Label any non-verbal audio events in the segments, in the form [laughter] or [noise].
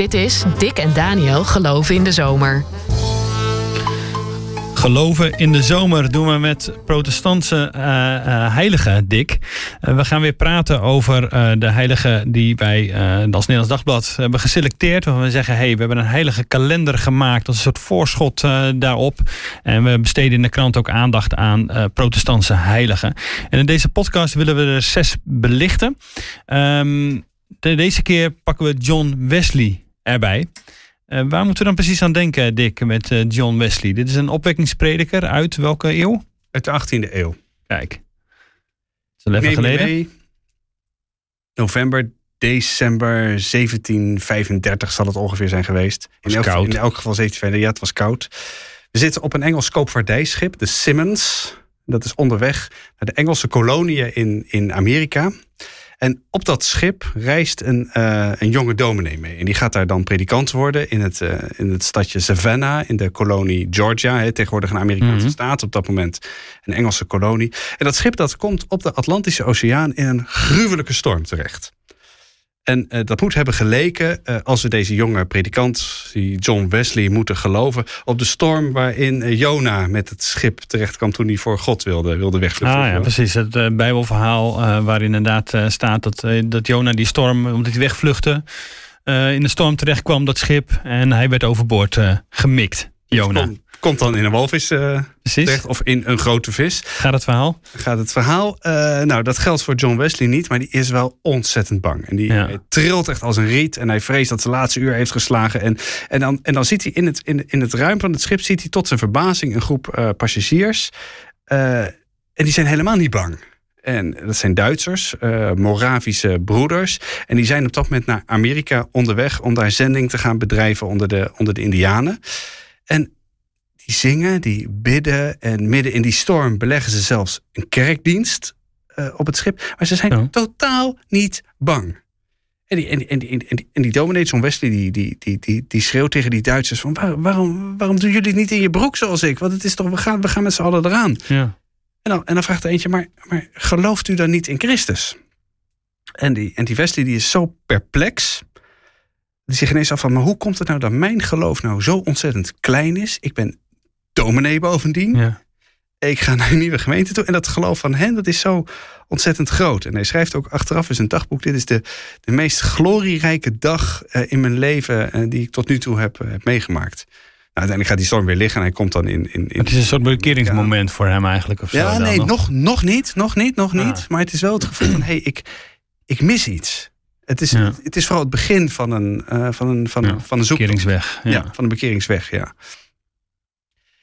Dit is Dick en Daniel Geloven in de Zomer. Geloven in de zomer doen we met protestantse uh, uh, heiligen, Dick. Uh, we gaan weer praten over de heiligen die wij als Nederlands Dagblad hebben geselecteerd. We zeggen, hey, we hebben een heilige kalender gemaakt als een soort voorschot daarop. En we besteden in de krant ook aandacht aan protestantse heiligen. En in deze podcast willen we er zes belichten. Um, deze keer pakken we John Wesley erbij. Uh, waar moeten we dan precies aan denken, Dick, met uh, John Wesley? Dit is een opwekkingsprediker uit welke eeuw? Uit de 18e eeuw. Kijk. Dat is al even geleden. Mee. November, december 1735 zal het ongeveer zijn geweest. In elk, in elk geval 1735, ja, het was koud. We zitten op een Engels koopvaardijschip, de Simmons. Dat is onderweg naar de Engelse koloniën in, in Amerika. En op dat schip reist een, uh, een jonge dominee mee. En die gaat daar dan predikant worden in het, uh, in het stadje Savannah in de kolonie Georgia. Hè, tegenwoordig een Amerikaanse mm -hmm. staat, op dat moment een Engelse kolonie. En dat schip dat komt op de Atlantische Oceaan in een gruwelijke storm terecht. En uh, dat moet hebben geleken, uh, als we deze jonge predikant, die John Wesley, moeten geloven, op de storm waarin uh, Jona met het schip terecht kwam toen hij voor God wilde, wilde wegvluchten. Ah ja, precies. Het Bijbelverhaal waarin inderdaad staat dat, dat Jona die storm, omdat hij wegvluchtte, in de storm terecht kwam, dat schip, en hij werd overboord gemikt. Jona. Komt, dan in een walvis uh, terecht of in een grote vis. Gaat het verhaal? Gaat het verhaal. Uh, nou, dat geldt voor John Wesley niet, maar die is wel ontzettend bang. En die ja. trilt echt als een riet en hij vreest dat de laatste uur heeft geslagen. En, en, dan, en dan ziet hij in het, in, in het ruim van het schip, ziet hij tot zijn verbazing een groep uh, passagiers. en die zijn helemaal niet bang. En dat zijn Duitsers, uh, Moravische broeders. En die zijn op dat moment naar Amerika onderweg om daar zending te gaan bedrijven onder de, onder de Indianen. En die zingen, die bidden en midden in die storm beleggen ze zelfs een kerkdienst uh, op het schip. Maar ze zijn ja. totaal niet bang. En die, en die, en die, en die, en die dominee John Wesley die, die, die, die, die schreeuwt tegen die Duitsers van waar, waarom, waarom doen jullie het niet in je broek zoals ik? Want het is toch, we gaan, we gaan met z'n allen eraan. Ja. En, dan, en dan vraagt er eentje, maar, maar gelooft u dan niet in Christus? En die, en die Wesley die is zo perplex die zich ineens af van, maar hoe komt het nou dat mijn geloof nou zo ontzettend klein is? Ik ben dominee bovendien. Ja. Ik ga naar een nieuwe gemeente toe. En dat geloof van hen, dat is zo ontzettend groot. En hij schrijft ook achteraf in zijn dagboek... dit is de, de meest glorierijke dag uh, in mijn leven... Uh, die ik tot nu toe heb, uh, heb meegemaakt. Nou, uiteindelijk gaat die storm weer liggen en hij komt dan in... in, in het is een soort bekeringsmoment ja. voor hem eigenlijk. Of ja, nee, nog, nog niet, nog niet, nog niet. Ah. Maar het is wel het gevoel van, hé, hey, ik, ik mis iets. Het is, Ja. het is vooral het begin van een, uh, van een, van, Ja, van een zoektocht. Bekeringsweg. Ja. Ja, van een bekeringsweg, ja.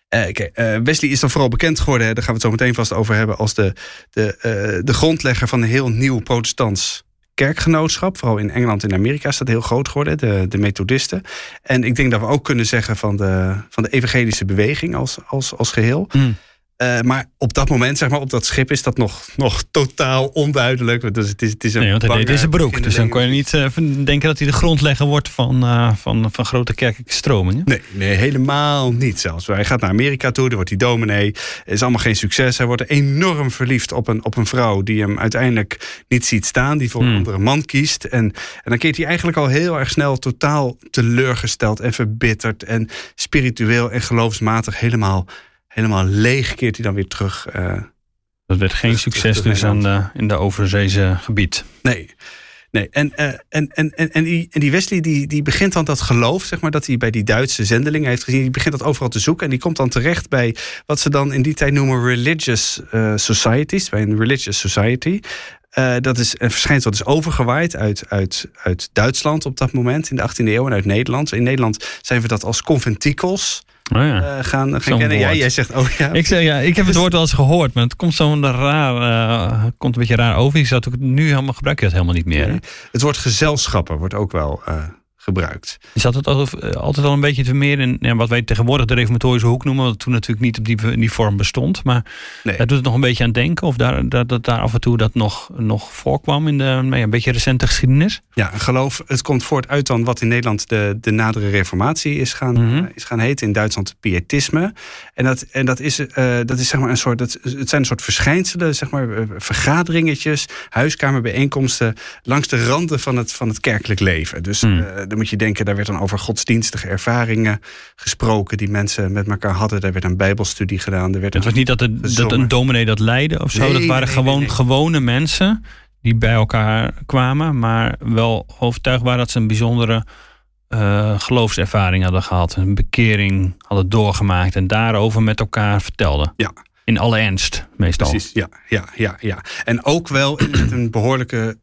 Eh, eh, Wesley is dan vooral bekend geworden, daar gaan we het zo meteen vast over hebben, als de, de, eh, de grondlegger van een heel nieuw protestants kerkgenootschap. Vooral in Engeland en Amerika is dat heel groot geworden, de, de methodisten. En ik denk dat we ook kunnen zeggen van de, van de evangelische beweging als, als, als geheel. Mm. Uh, maar op dat moment, zeg maar, op dat schip is dat nog, nog totaal onduidelijk. Dus het is, het is een Nee, want hij deed deze broek. Dus dan kon je niet uh, denken dat hij de grondlegger wordt van, uh, van, van grote kerkelijke stromingen. Nee, nee, helemaal niet zelfs. Hij gaat naar Amerika toe, daar wordt hij dominee. Is allemaal geen succes. Hij wordt enorm verliefd op een, op een vrouw die hem uiteindelijk niet ziet staan. Die voor een Hmm. andere man kiest. En, en dan keert hij eigenlijk al heel erg snel totaal teleurgesteld en verbitterd. En spiritueel en geloofsmatig helemaal, helemaal leeg keert hij dan weer terug. eh, Dat werd geen succes dus dus aan de, in de overzeese gebied. Nee. Nee, en, eh, en, en, en, en, die, en die Wesley die, die begint dan dat geloof, zeg maar, dat hij bij die Duitse zendelingen heeft gezien, die begint dat overal te zoeken. En die komt dan terecht bij wat ze dan in die tijd noemen religious eh, societies, bij een religious society. Dat is een verschijnsel dat is overgewaaid uit, uit, uit Duitsland op dat moment, in de 18e eeuw, en uit Nederland. In Nederland zijn we dat als conventikels Oh ja. eh, gaan, gaan kennen. Ja, jij zegt, oh ja. Ik, zeg, ja, ik heb het woord wel eens gehoord, maar het komt zo'n raar, eh, komt een beetje raar over. Je zou het ook nu helemaal gebruik je het helemaal niet meer. Nee. Het woord gezelschappen wordt ook wel eh, gebruikt. Je zat het altijd, eh, altijd al een beetje te meer in ja, wat wij tegenwoordig de reformatorische hoek noemen, wat toen natuurlijk niet op die, in die vorm bestond. Maar Nee. daar doet het nog een beetje aan denken, of daar, dat, dat daar af en toe dat nog, nog voorkwam in de nou ja, een beetje recente geschiedenis. Ja, geloof, het komt voort uit dan wat in Nederland de, de nadere reformatie is gaan, Mhm. eh, is gaan heten. In Duitsland pietisme. En dat, en dat is, eh, dat is zeg maar een soort, dat, het zijn een soort verschijnselen, zeg maar vergaderingetjes, huiskamerbijeenkomsten langs de randen van het, van het kerkelijk leven. Dus er dan moet je denken, daar werd dan over godsdienstige ervaringen gesproken die mensen met elkaar hadden. Daar werd een bijbelstudie gedaan. Er werd het was niet dat, het, dat een dominee dat leidde of zo. dat waren gewoon gewone mensen die bij elkaar kwamen, maar wel overtuigd waren dat ze een bijzondere uh, geloofservaring hadden gehad, een bekering hadden doorgemaakt en daarover met elkaar vertelden. Ja. In alle ernst, meestal. Precies, ja, ja, ja, ja. En ook wel met een behoorlijke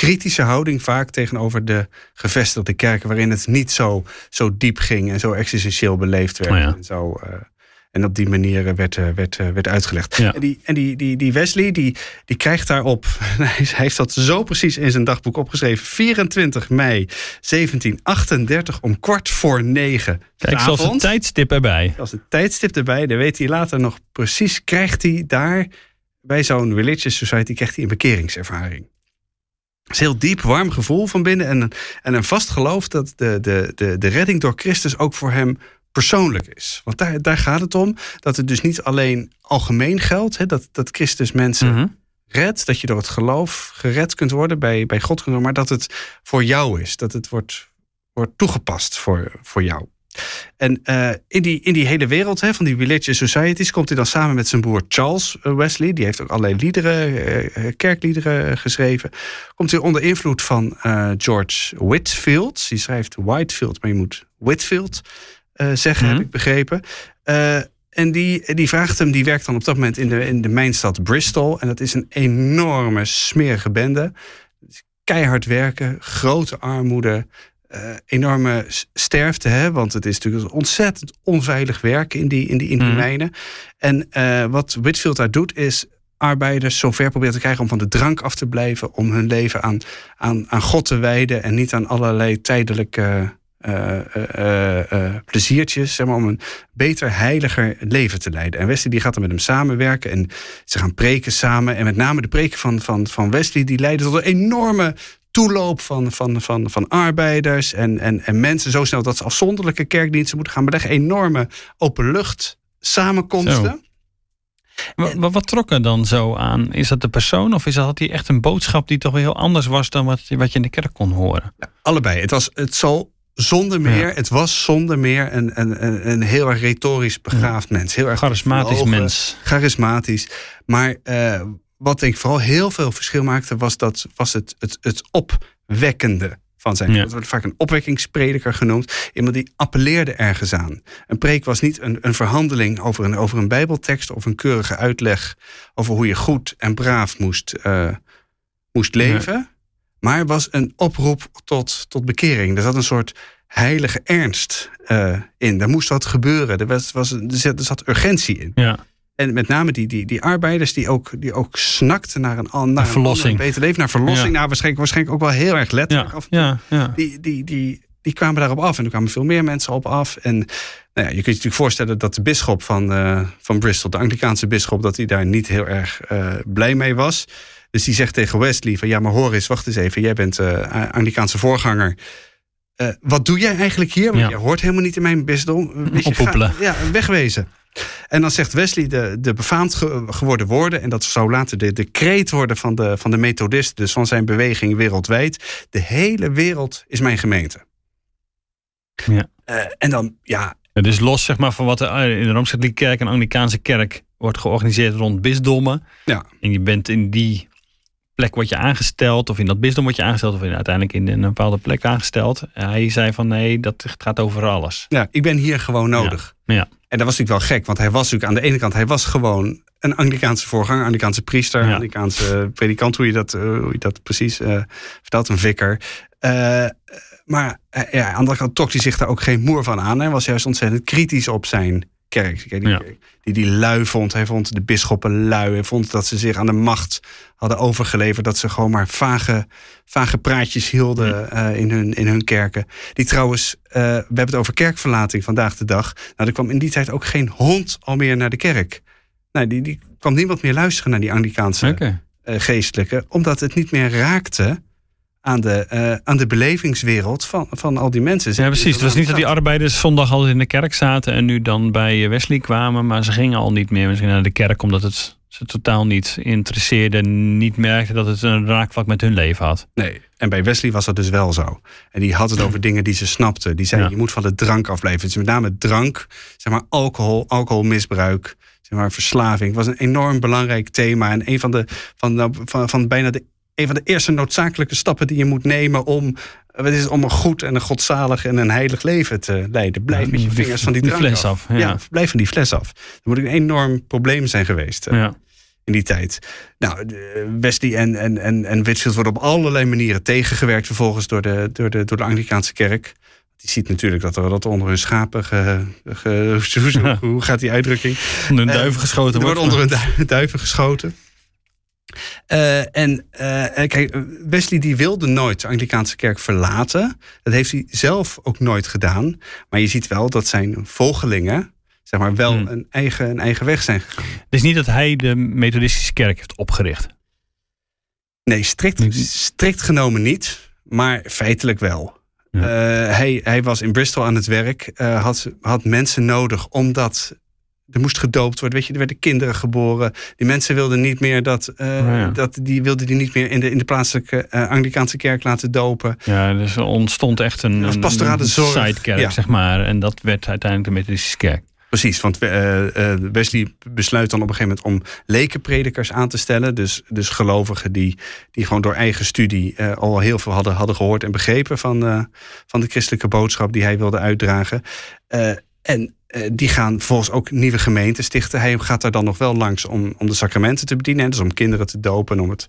kritische houding vaak tegenover de gevestigde kerken, waarin het niet zo, zo diep ging en zo existentieel beleefd werd. Oh en zo, uh, en op die manier werd, eh, werd, eh, werd uitgelegd. En, die, en die, die, die Wesley, die, die krijgt daarop, [laughs] hij heeft dat zo precies in zijn dagboek opgeschreven, 24 mei 1738 om kwart voor negen. Kijk, zoals een tijdstip erbij. Als een tijdstip erbij, dan weet hij later nog precies, krijgt hij daar bij zo'n religious society, krijgt hij een bekeringservaring. Het is heel diep, warm gevoel van binnen en, en een vast geloof dat de, de, de, de redding door Christus ook voor hem persoonlijk is. Want daar, daar gaat het om. Dat het dus niet alleen algemeen geldt. Hè, dat, dat Christus mensen mm redt. Dat je door het geloof gered kunt worden. Bij, bij God kunt worden. Maar dat het voor jou is. Dat het wordt, wordt toegepast voor, voor jou. En uh, in, die, in die hele wereld hè, van die religious societies komt hij dan samen met zijn broer Charles eh, Wesley. Die heeft ook allerlei liederen, uh, kerkliederen geschreven. Komt hij onder invloed van George Whitfield. Die schrijft Whitefield, maar je moet Whitfield zeggen, heb mhm. ik begrepen. En die, die vraagt hem, die werkt dan op dat moment in de, in de mijnstad Bristol. En dat is een enorme smerige bende. Keihard werken, grote armoede, uh, enorme sterfte. Hè? Want het is natuurlijk ontzettend onveilig werken in die, in die, in die mm. mijnen. En wat Whitfield daar doet, is arbeiders zover proberen te krijgen om van de drank af te blijven. Om hun leven aan, aan, aan God te wijden en niet aan allerlei tijdelijke uh, pleziertjes, zeg maar, om een beter, heiliger leven te leiden. En Wesley die gaat dan met hem samenwerken en ze gaan preken samen. En met name de preken van, van, van Wesley, die leiden tot een enorme toeloop van, van, van, van arbeiders en, en, en mensen zo snel dat ze afzonderlijke kerkdiensten moeten gaan beleggen. Enorme openlucht samenkomsten. Wat, wat, trok er dan zo aan? Is dat de persoon of is dat die echt een boodschap die toch wel heel anders was dan wat, wat je in de kerk kon horen? Ja, allebei. Het, was, het zal zonder meer, het was zonder meer een, een, een, heel erg retorisch begaafd mens. Heel erg charismatisch mens. Charismatisch. Maar uh, wat ik vooral heel veel verschil maakte, was, dat, was het, het, het opwekkende van zijn. Ja. Dat wordt vaak een opwekkingsprediker genoemd. Iemand die appelleerde ergens aan. Een preek was niet een, een verhandeling over een, over een bijbeltekst of een keurige uitleg over hoe je goed en braaf moest, uh, moest leven. Maar was een oproep tot, tot bekering. Er zat een soort heilige ernst uh, in. Er moest wat gebeuren. Er, was, was, er zat urgentie in. Ja. En met name die, die, die arbeiders die ook, die ook snakten naar een, naar verlossing. Een beter leven, naar verlossing. Ja. Nou, waarschijnlijk, waarschijnlijk ook wel heel erg letterlijk. Ja. Ja. Die, die, die, die kwamen daarop af. En er kwamen veel meer mensen op af. En nou ja, je kunt je natuurlijk voorstellen dat de bisschop van, uh, van Bristol, de Anglikaanse bisschop, dat hij daar niet heel erg uh, blij mee was. Dus die zegt tegen Wesley van ja, maar hoor eens, wacht eens even. Jij bent uh, Anglikaanse voorganger. Uh, wat doe jij eigenlijk hier? Want je hoort helemaal niet in mijn bisdom. [laughs] Oppoepelen. Ja, wegwezen. En dan zegt Wesley de, de befaamd geworden woorden... en dat zou later de, de kreet worden van de, van de methodist... dus van zijn beweging wereldwijd. De hele wereld is mijn gemeente. Ja. Uh, en dan, ja... Het is los zeg maar, van wat er in de Rooms-Katholieke Kerk en Anglikaanse Kerk wordt georganiseerd rond bisdommen. Ja. En je bent in die plek word je aangesteld, of in dat bisdom word je aangesteld, of in, uiteindelijk in een bepaalde plek aangesteld. Hij zei van nee, dat gaat over alles. Ja, ik ben hier gewoon nodig. Ja. En dat was natuurlijk wel gek, want hij was natuurlijk aan de ene kant, hij was gewoon een Anglikaanse voorganger, Anglikaanse priester, ja. Anglikaanse predikant, hoe je dat, uh, hoe je dat precies uh, vertelt, een vicar. Uh, maar ja, aan de andere kant trok hij zich daar ook geen moer van aan. Hij was juist ontzettend kritisch op zijn kerk. Die, ja. die, die lui vond. Hij vond de bisschoppen lui. Hij vond dat ze zich aan de macht hadden overgeleverd. Dat ze gewoon maar vage, vage praatjes hielden uh, in, hun, in hun kerken. Die trouwens, uh, we hebben het over kerkverlating vandaag de dag. Nou, er kwam in die tijd ook geen hond al meer naar de kerk. Nou, die, die kwam niemand meer luisteren naar die Anglikaanse okay. uh, geestelijke. Omdat het niet meer raakte aan de, uh, aan de belevingswereld van, van al die mensen. Ja, precies. Het was niet dat die arbeiders zondag altijd in de kerk zaten en nu dan bij Wesley kwamen, maar ze gingen al niet meer misschien naar de kerk omdat het ze totaal niet interesseerde, niet merkte dat het een raakvlak met hun leven had. Nee, en bij Wesley was dat dus wel zo. En die had het over dingen die ze snapte. Die zei, je moet van de drank afblijven. Dus met name drank, zeg maar alcohol, alcoholmisbruik, zeg maar verslaving. was een enorm belangrijk thema. En een van de, van, van, van bijna de, een van de eerste noodzakelijke stappen die je moet nemen om het is om een goed en een godzalig en een heilig leven te leiden. Blijf met je vingers van die, die fles af. ja. blijf van die fles af. Dat moet een enorm probleem zijn geweest. Eh, ja. In die tijd. Nou, Wesley en, en, en, en Whitfield worden op allerlei manieren tegengewerkt vervolgens door de, door de, door de Anglicaanse kerk. Die ziet natuurlijk dat er dat onder hun schapen. Ge, [laughs] hoe gaat die uitdrukking? Onder hun duiven geschoten er wordt. onder hun duiven geschoten. Uh, en uh, kijk, Wesley die wilde nooit de Anglikaanse kerk verlaten. Dat heeft hij zelf ook nooit gedaan. Maar je ziet wel dat zijn volgelingen zeg maar, wel hmm. een, eigen, een eigen weg zijn gegaan. Het is niet dat hij de methodistische kerk heeft opgericht? Nee, strikt, strikt genomen niet. Maar feitelijk wel. Uh, hij, hij was in Bristol aan het werk. had, had mensen nodig omdat er moest gedoopt worden. Weet je, er werden kinderen geboren. Die mensen wilden niet meer dat. Uh, dat die wilden die niet meer in de, in de plaatselijke uh, Anglicaanse kerk laten dopen. Ja, dus er ontstond echt een, een, sidekerk, zeg maar. En dat werd uiteindelijk de Methodistische kerk. Precies, want uh, Wesley besluit dan op een gegeven moment om lekenpredikers aan te stellen. Dus, dus gelovigen die, die gewoon door eigen studie uh, al heel veel hadden, hadden gehoord en begrepen van, van de christelijke boodschap die hij wilde uitdragen. en eh, die gaan vervolgens ook nieuwe gemeenten stichten. Hij gaat daar dan nog wel langs om, om de sacramenten te bedienen. Dus om kinderen te dopen, om het,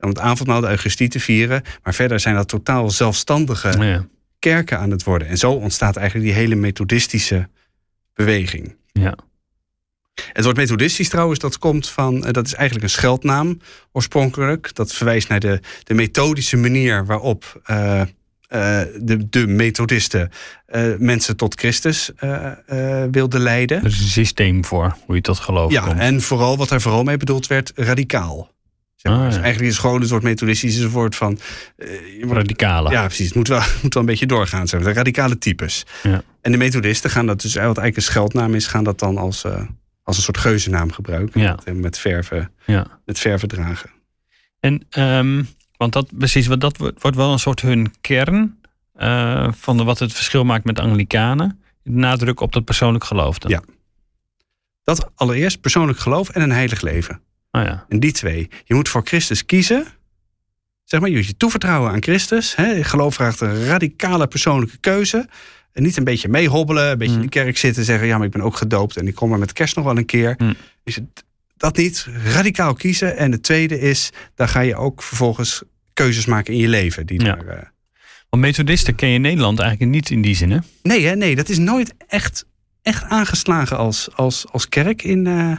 om het avondmaal, de Eucharistie te vieren. Maar verder zijn dat totaal zelfstandige ja. kerken aan het worden. En zo ontstaat eigenlijk die hele methodistische beweging. Ja. Het woord methodistisch trouwens, dat komt van, eh, dat is eigenlijk een scheldnaam oorspronkelijk. Dat verwijst naar de, de methodische manier waarop uh, uh, de, de methodisten uh, mensen tot Christus uh, wilden leiden. Er is een systeem voor hoe je tot geloof ja, komt. en vooral wat er vooral mee bedoeld werd, radicaal. Zeg maar. ah, dus eigenlijk is gewoon een soort methodistische woord van... Radicale. Ja, precies. Het moet wel, [laughs] moet wel een beetje doorgaan. Zeg. De radicale types. Ja. En de methodisten gaan dat dus, wat eigenlijk een scheldnaam is... gaan dat dan als, als een soort geuzennaam gebruiken. Ja. Met, met, verven, ja. met verven dragen. En... Um want dat, precies, dat wordt wel een soort hun kern uh, van de, wat het verschil maakt met Anglikanen. Nadruk op dat persoonlijk geloof dan. Ja. Dat allereerst persoonlijk geloof en een heilig leven. Oh ja. En die twee. Je moet voor Christus kiezen. Zeg maar, je moet je toevertrouwen aan Christus. Hè. Geloof vraagt een radicale persoonlijke keuze. En niet een beetje meehobbelen, een beetje in de mm. kerk zitten zeggen: ja, maar ik ben ook gedoopt en ik kom er met kerst nog wel een keer. Mm. Is het dat niet? Radicaal kiezen. En het tweede is, daar ga je ook vervolgens keuzes maken in je leven. Die ja. daar, uh... Want methodisten ken je in Nederland eigenlijk niet in die zin, hè? Nee, hè? nee dat is nooit echt, echt aangeslagen als, als, als kerk in, uh,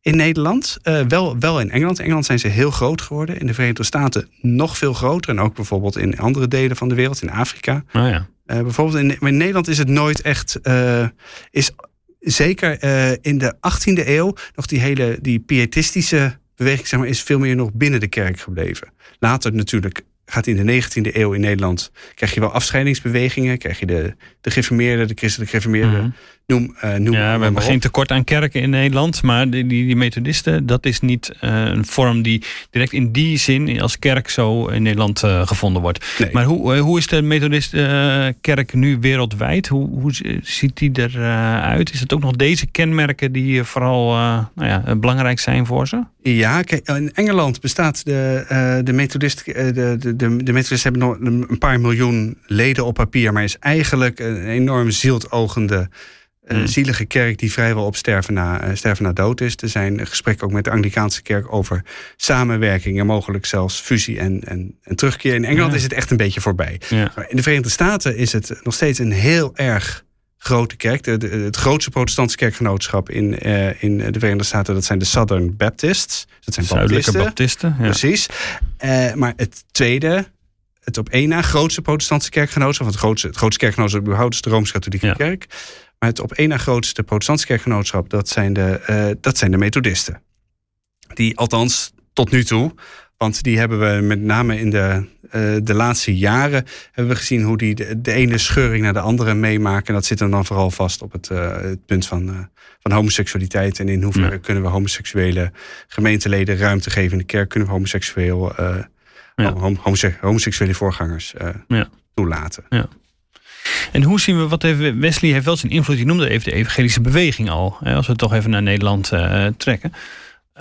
in Nederland. Uh, wel, wel in Engeland. In Engeland zijn ze heel groot geworden. In de Verenigde Staten nog veel groter. En ook bijvoorbeeld in andere delen van de wereld, in Afrika. Oh ja. bijvoorbeeld in, in, Nederland is het nooit echt... is zeker in de 18e eeuw nog die hele die pietistische beweging zeg maar, is veel meer nog binnen de kerk gebleven. Later natuurlijk gaat in de 19e eeuw in Nederland... krijg je wel afscheidingsbewegingen. Krijg je de, de gereformeerden, de christelijke gereformeerden. Mhm. Noem, uh, noem ja, we hebben geen tekort aan kerken in Nederland. Maar die, die, die methodisten, dat is niet uh, een vorm die direct in die zin als kerk zo in Nederland uh, gevonden wordt. Nee. Maar hoe, hoe is de methodistenkerk nu wereldwijd? Hoe, hoe ziet die eruit? Is het ook nog deze kenmerken die vooral nou ja, belangrijk zijn voor ze? Ja, kijk, in Engeland bestaat de, de methodisten... De, de, de, de methodisten hebben nog een paar miljoen leden op papier... maar is eigenlijk een enorm zieltogende een hmm. zielige kerk die vrijwel op sterven na, uh, sterven na dood is. Er zijn gesprekken ook met de Anglikaanse kerk over samenwerking en mogelijk zelfs fusie en, en, en terugkeer. In Engeland is het echt een beetje voorbij. Ja. In de Verenigde Staten is het nog steeds een heel erg grote kerk. De, het grootste protestantse kerkgenootschap in, uh, in de Verenigde Staten, dat zijn de Southern Baptists. Dat zijn Zuidelijke Baptisten. ja. Precies. Uh, maar het tweede, het op één na grootste protestantse kerkgenootschap, het grootste, het grootste kerkgenootschap überhaupt is de Rooms-Katholieke kerk. Maar het op één na grootste protestantse kerkgenootschap, dat zijn, de, uh, dat zijn de methodisten. Die althans tot nu toe Want die hebben we met name in de, de laatste jaren hebben we gezien hoe die de, ene scheuring naar de andere meemaken. En dat zit dan vooral vast op het, het punt van, van homoseksualiteit. En in hoeverre kunnen we homoseksuele gemeenteleden ruimte geven in de kerk? Kunnen we homoseksueel, ja. homoseksuele voorgangers ja. toelaten? Ja. En hoe zien we, wat heeft Wesley heeft wel zijn invloed, je noemde even de evangelische beweging al, hè, als we het toch even naar Nederland trekken.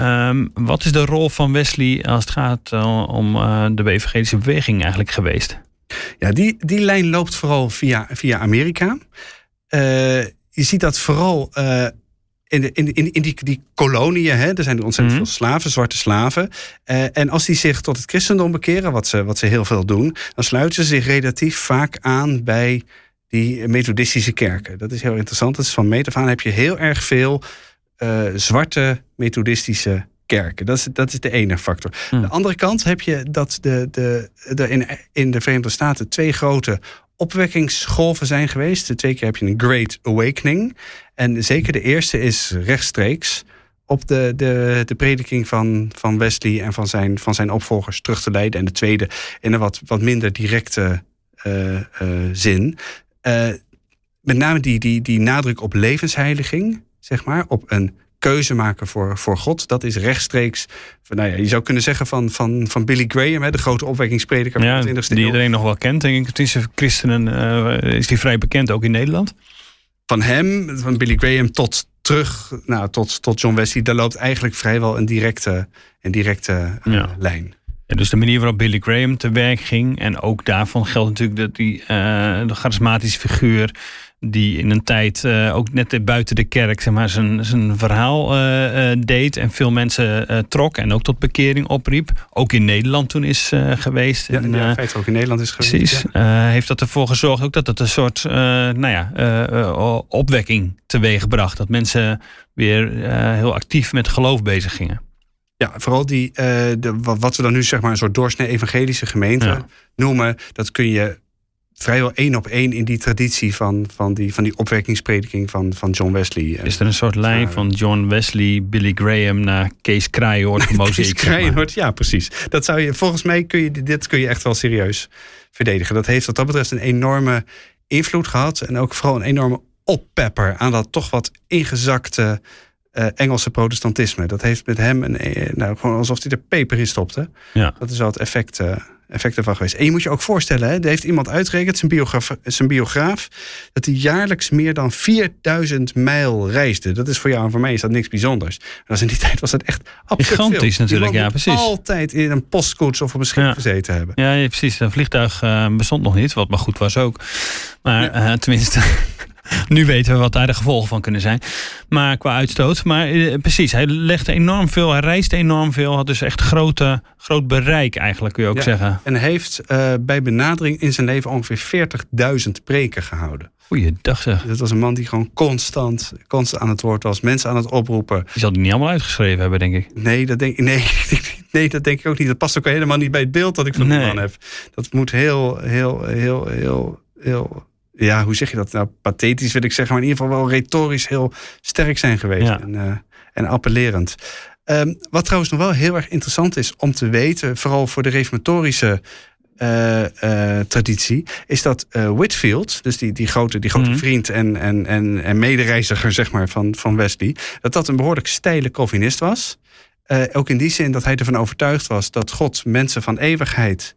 Um, wat is de rol van Wesley als het gaat uh, om uh, de evangelische beweging eigenlijk geweest? Ja, die, die lijn loopt vooral via, via Amerika. je ziet dat vooral in, de, in, in, in die, die koloniën, hè, er zijn ontzettend mhm. veel slaven, zwarte slaven. Uh, en als die zich tot het christendom bekeren, wat ze, wat ze heel veel doen, dan sluiten ze zich relatief vaak aan bij die methodistische kerken. Dat is heel interessant. Dat is van meet af aan heb je heel erg veel uh, zwarte methodistische kerken. Dat is, dat is de ene factor. Aan mhm. de andere kant heb je dat de, de, de in, in de Verenigde Staten twee grote opwekkingsgolven zijn geweest. De twee keer heb je een Great Awakening. En zeker de eerste is rechtstreeks op de, de, de prediking van, van Wesley en van zijn, van zijn opvolgers terug te leiden. En de tweede in een wat, wat minder directe uh, uh, zin. Uh, met name die, die, die nadruk op levensheiliging, zeg maar, op een keuze maken voor, voor God. Dat is rechtstreeks, nou ja, je zou kunnen zeggen van, van, van Billy Graham, hè, de grote opwekkingsprediker ja, van de 20e Die iedereen nog wel kent, denk ik. Tussen christenen uh, is die vrij bekend, ook in Nederland. Van hem, van Billy Graham, tot terug nou, tot, tot John Wesley, daar loopt eigenlijk vrijwel een directe, een directe uh, ja. lijn. Ja, dus de manier waarop Billy Graham te werk ging. En ook daarvan geldt natuurlijk dat die uh, de charismatische figuur die in een tijd uh, ook net buiten de kerk zeg maar, zijn, zijn verhaal uh, uh, deed en veel mensen trok en ook tot bekering opriep. Ook in Nederland toen is geweest. Ja, in feite ook in Nederland is geweest. Precies. Ja. heeft dat ervoor gezorgd ook dat het een soort nou ja, opwekking teweeg bracht. Dat mensen weer heel actief met geloof bezig gingen. Ja, vooral die, de, wat we dan nu zeg maar een soort doorsnee evangelische gemeente noemen, dat kun je vrijwel één op één in die traditie van, van, die, van die opwekkingsprediking van, van John Wesley. Is er een soort lijn van John Wesley, Billy Graham naar Kees Kraaienhoort [laughs] Kees Kraaienhoort, ja precies. Dat zou je, volgens mij kun je dit kun je echt wel serieus verdedigen. Dat heeft wat dat betreft een enorme invloed gehad. En ook vooral een enorme oppepper aan dat toch wat ingezakte uh, Engelse protestantisme. Dat heeft met hem een, eh, nou, gewoon alsof hij er peper in stopte. Ja. Dat is wel het effect. Uh, effect ervan geweest. En je moet je ook voorstellen, hè, er heeft iemand uitgerekend, zijn biograaf, zijn biograaf, dat hij jaarlijks meer dan 4000 mijl reisde. Dat is voor jou en voor mij is dat niks bijzonders. En dat in die [laughs] tijd was dat echt absurd Gigantisch veel. natuurlijk, ja precies. altijd in een postkoets of op een schip gezeten hebben. Ja, precies. Een vliegtuig uh, bestond nog niet, wat maar goed was ook. Maar tenminste... [laughs] nu weten we wat daar de gevolgen van kunnen zijn. Maar qua uitstoot. Maar eh, precies, hij legde enorm veel. Hij reisde enorm veel. Had dus echt grote, groot bereik eigenlijk, kun je ook zeggen. En heeft uh, bij benadering in zijn leven ongeveer 40.000 preken gehouden. Goeiedag zeg. Dat was een man die gewoon constant, constant aan het woord was. Mensen aan het oproepen. Die zal die niet allemaal uitgeschreven hebben, denk ik. Nee, dat denk, nee, [laughs] nee, dat denk ik ook niet. Dat past ook helemaal niet bij het beeld dat ik van nee. de man heb. Dat moet heel, heel, heel, heel, heel ja, hoe zeg je dat nou? Pathetisch wil ik zeggen, maar in ieder geval wel retorisch heel sterk zijn geweest en, uh, en appellerend. Um, wat trouwens nog wel heel erg interessant is om te weten, vooral voor de reformatorische uh, uh, traditie, is dat Whitfield, dus die, die grote, die grote mm vriend en, en, en, en medereiziger zeg maar, van, van Wesley, dat dat een behoorlijk steile Calvinist was. ook in die zin dat hij ervan overtuigd was dat God mensen van eeuwigheid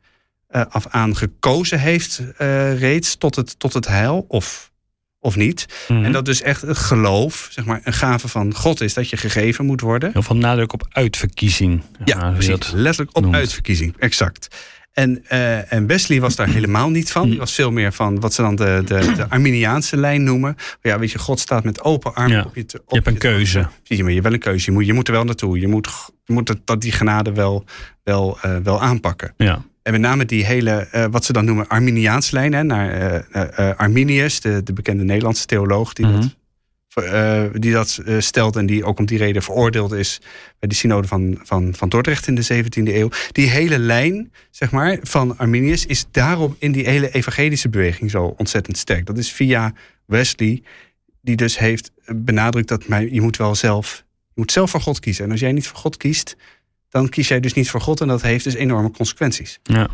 af aan gekozen heeft uh, reeds tot het, tot het heil of, of niet. Mhm. En dat dus echt het geloof, zeg maar, een gave van God is dat je gegeven moet worden. Heel veel nadruk op uitverkiezing. Ja, precies. Letterlijk op uitverkiezing, exact. En, uh, en Wesley was daar helemaal niet van. Die was veel meer van wat ze dan de, de, de Arminiaanse lijn noemen. Ja, weet je, God staat met open armen op je te, op Je hebt een keuze. Zie je, maar je hebt wel een keuze. Je moet, je moet er wel naartoe. Je moet, je moet dat, die genade wel, wel, uh, wel aanpakken. Ja. En met name die hele, uh, wat ze dan noemen, Arminiaans lijn, hè, naar uh, uh, Arminius, de, de, bekende Nederlandse theoloog, die mm -hmm. dat, die dat stelt en die ook om die reden veroordeeld is bij de synode van, van, van Dordrecht in de 17e eeuw. Die hele lijn, zeg maar, van Arminius is daarom in die hele evangelische beweging zo ontzettend sterk. Dat is via Wesley, die dus heeft benadrukt dat je moet wel zelf, je moet zelf voor God kiezen. En als jij niet voor God kiest, dan kies jij dus niet voor God en dat heeft dus enorme consequenties. Ja.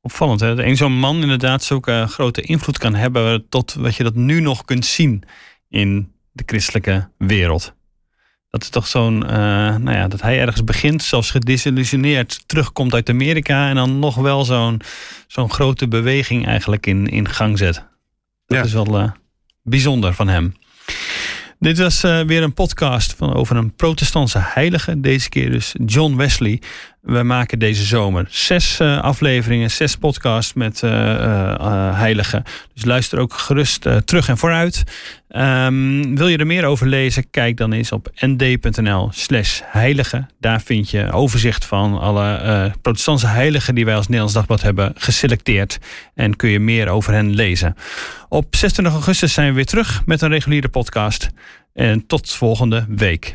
Opvallend, hè? Een zo'n man inderdaad zulke grote invloed kan hebben tot wat je dat nu nog kunt zien in de christelijke wereld. Dat is toch zo'n, uh, nou ja, dat hij ergens begint, zelfs gedisillusioneerd, terugkomt uit Amerika en dan nog wel zo'n zo'n grote beweging eigenlijk in, in gang zet. Dat is wel uh, bijzonder van hem. Dit was uh, weer een podcast van, over een protestantse heilige. Deze keer dus John Wesley. We maken deze zomer zes uh, afleveringen, zes podcasts met uh, heiligen. Dus luister ook gerust terug en vooruit. Um, wil je er meer over lezen? Kijk dan eens op nd.nl slash heilige. Daar vind je overzicht van alle protestantse heiligen die wij als Nederlands Dagblad hebben geselecteerd. En kun je meer over hen lezen. Op 26 augustus zijn we weer terug met een reguliere podcast. En tot volgende week.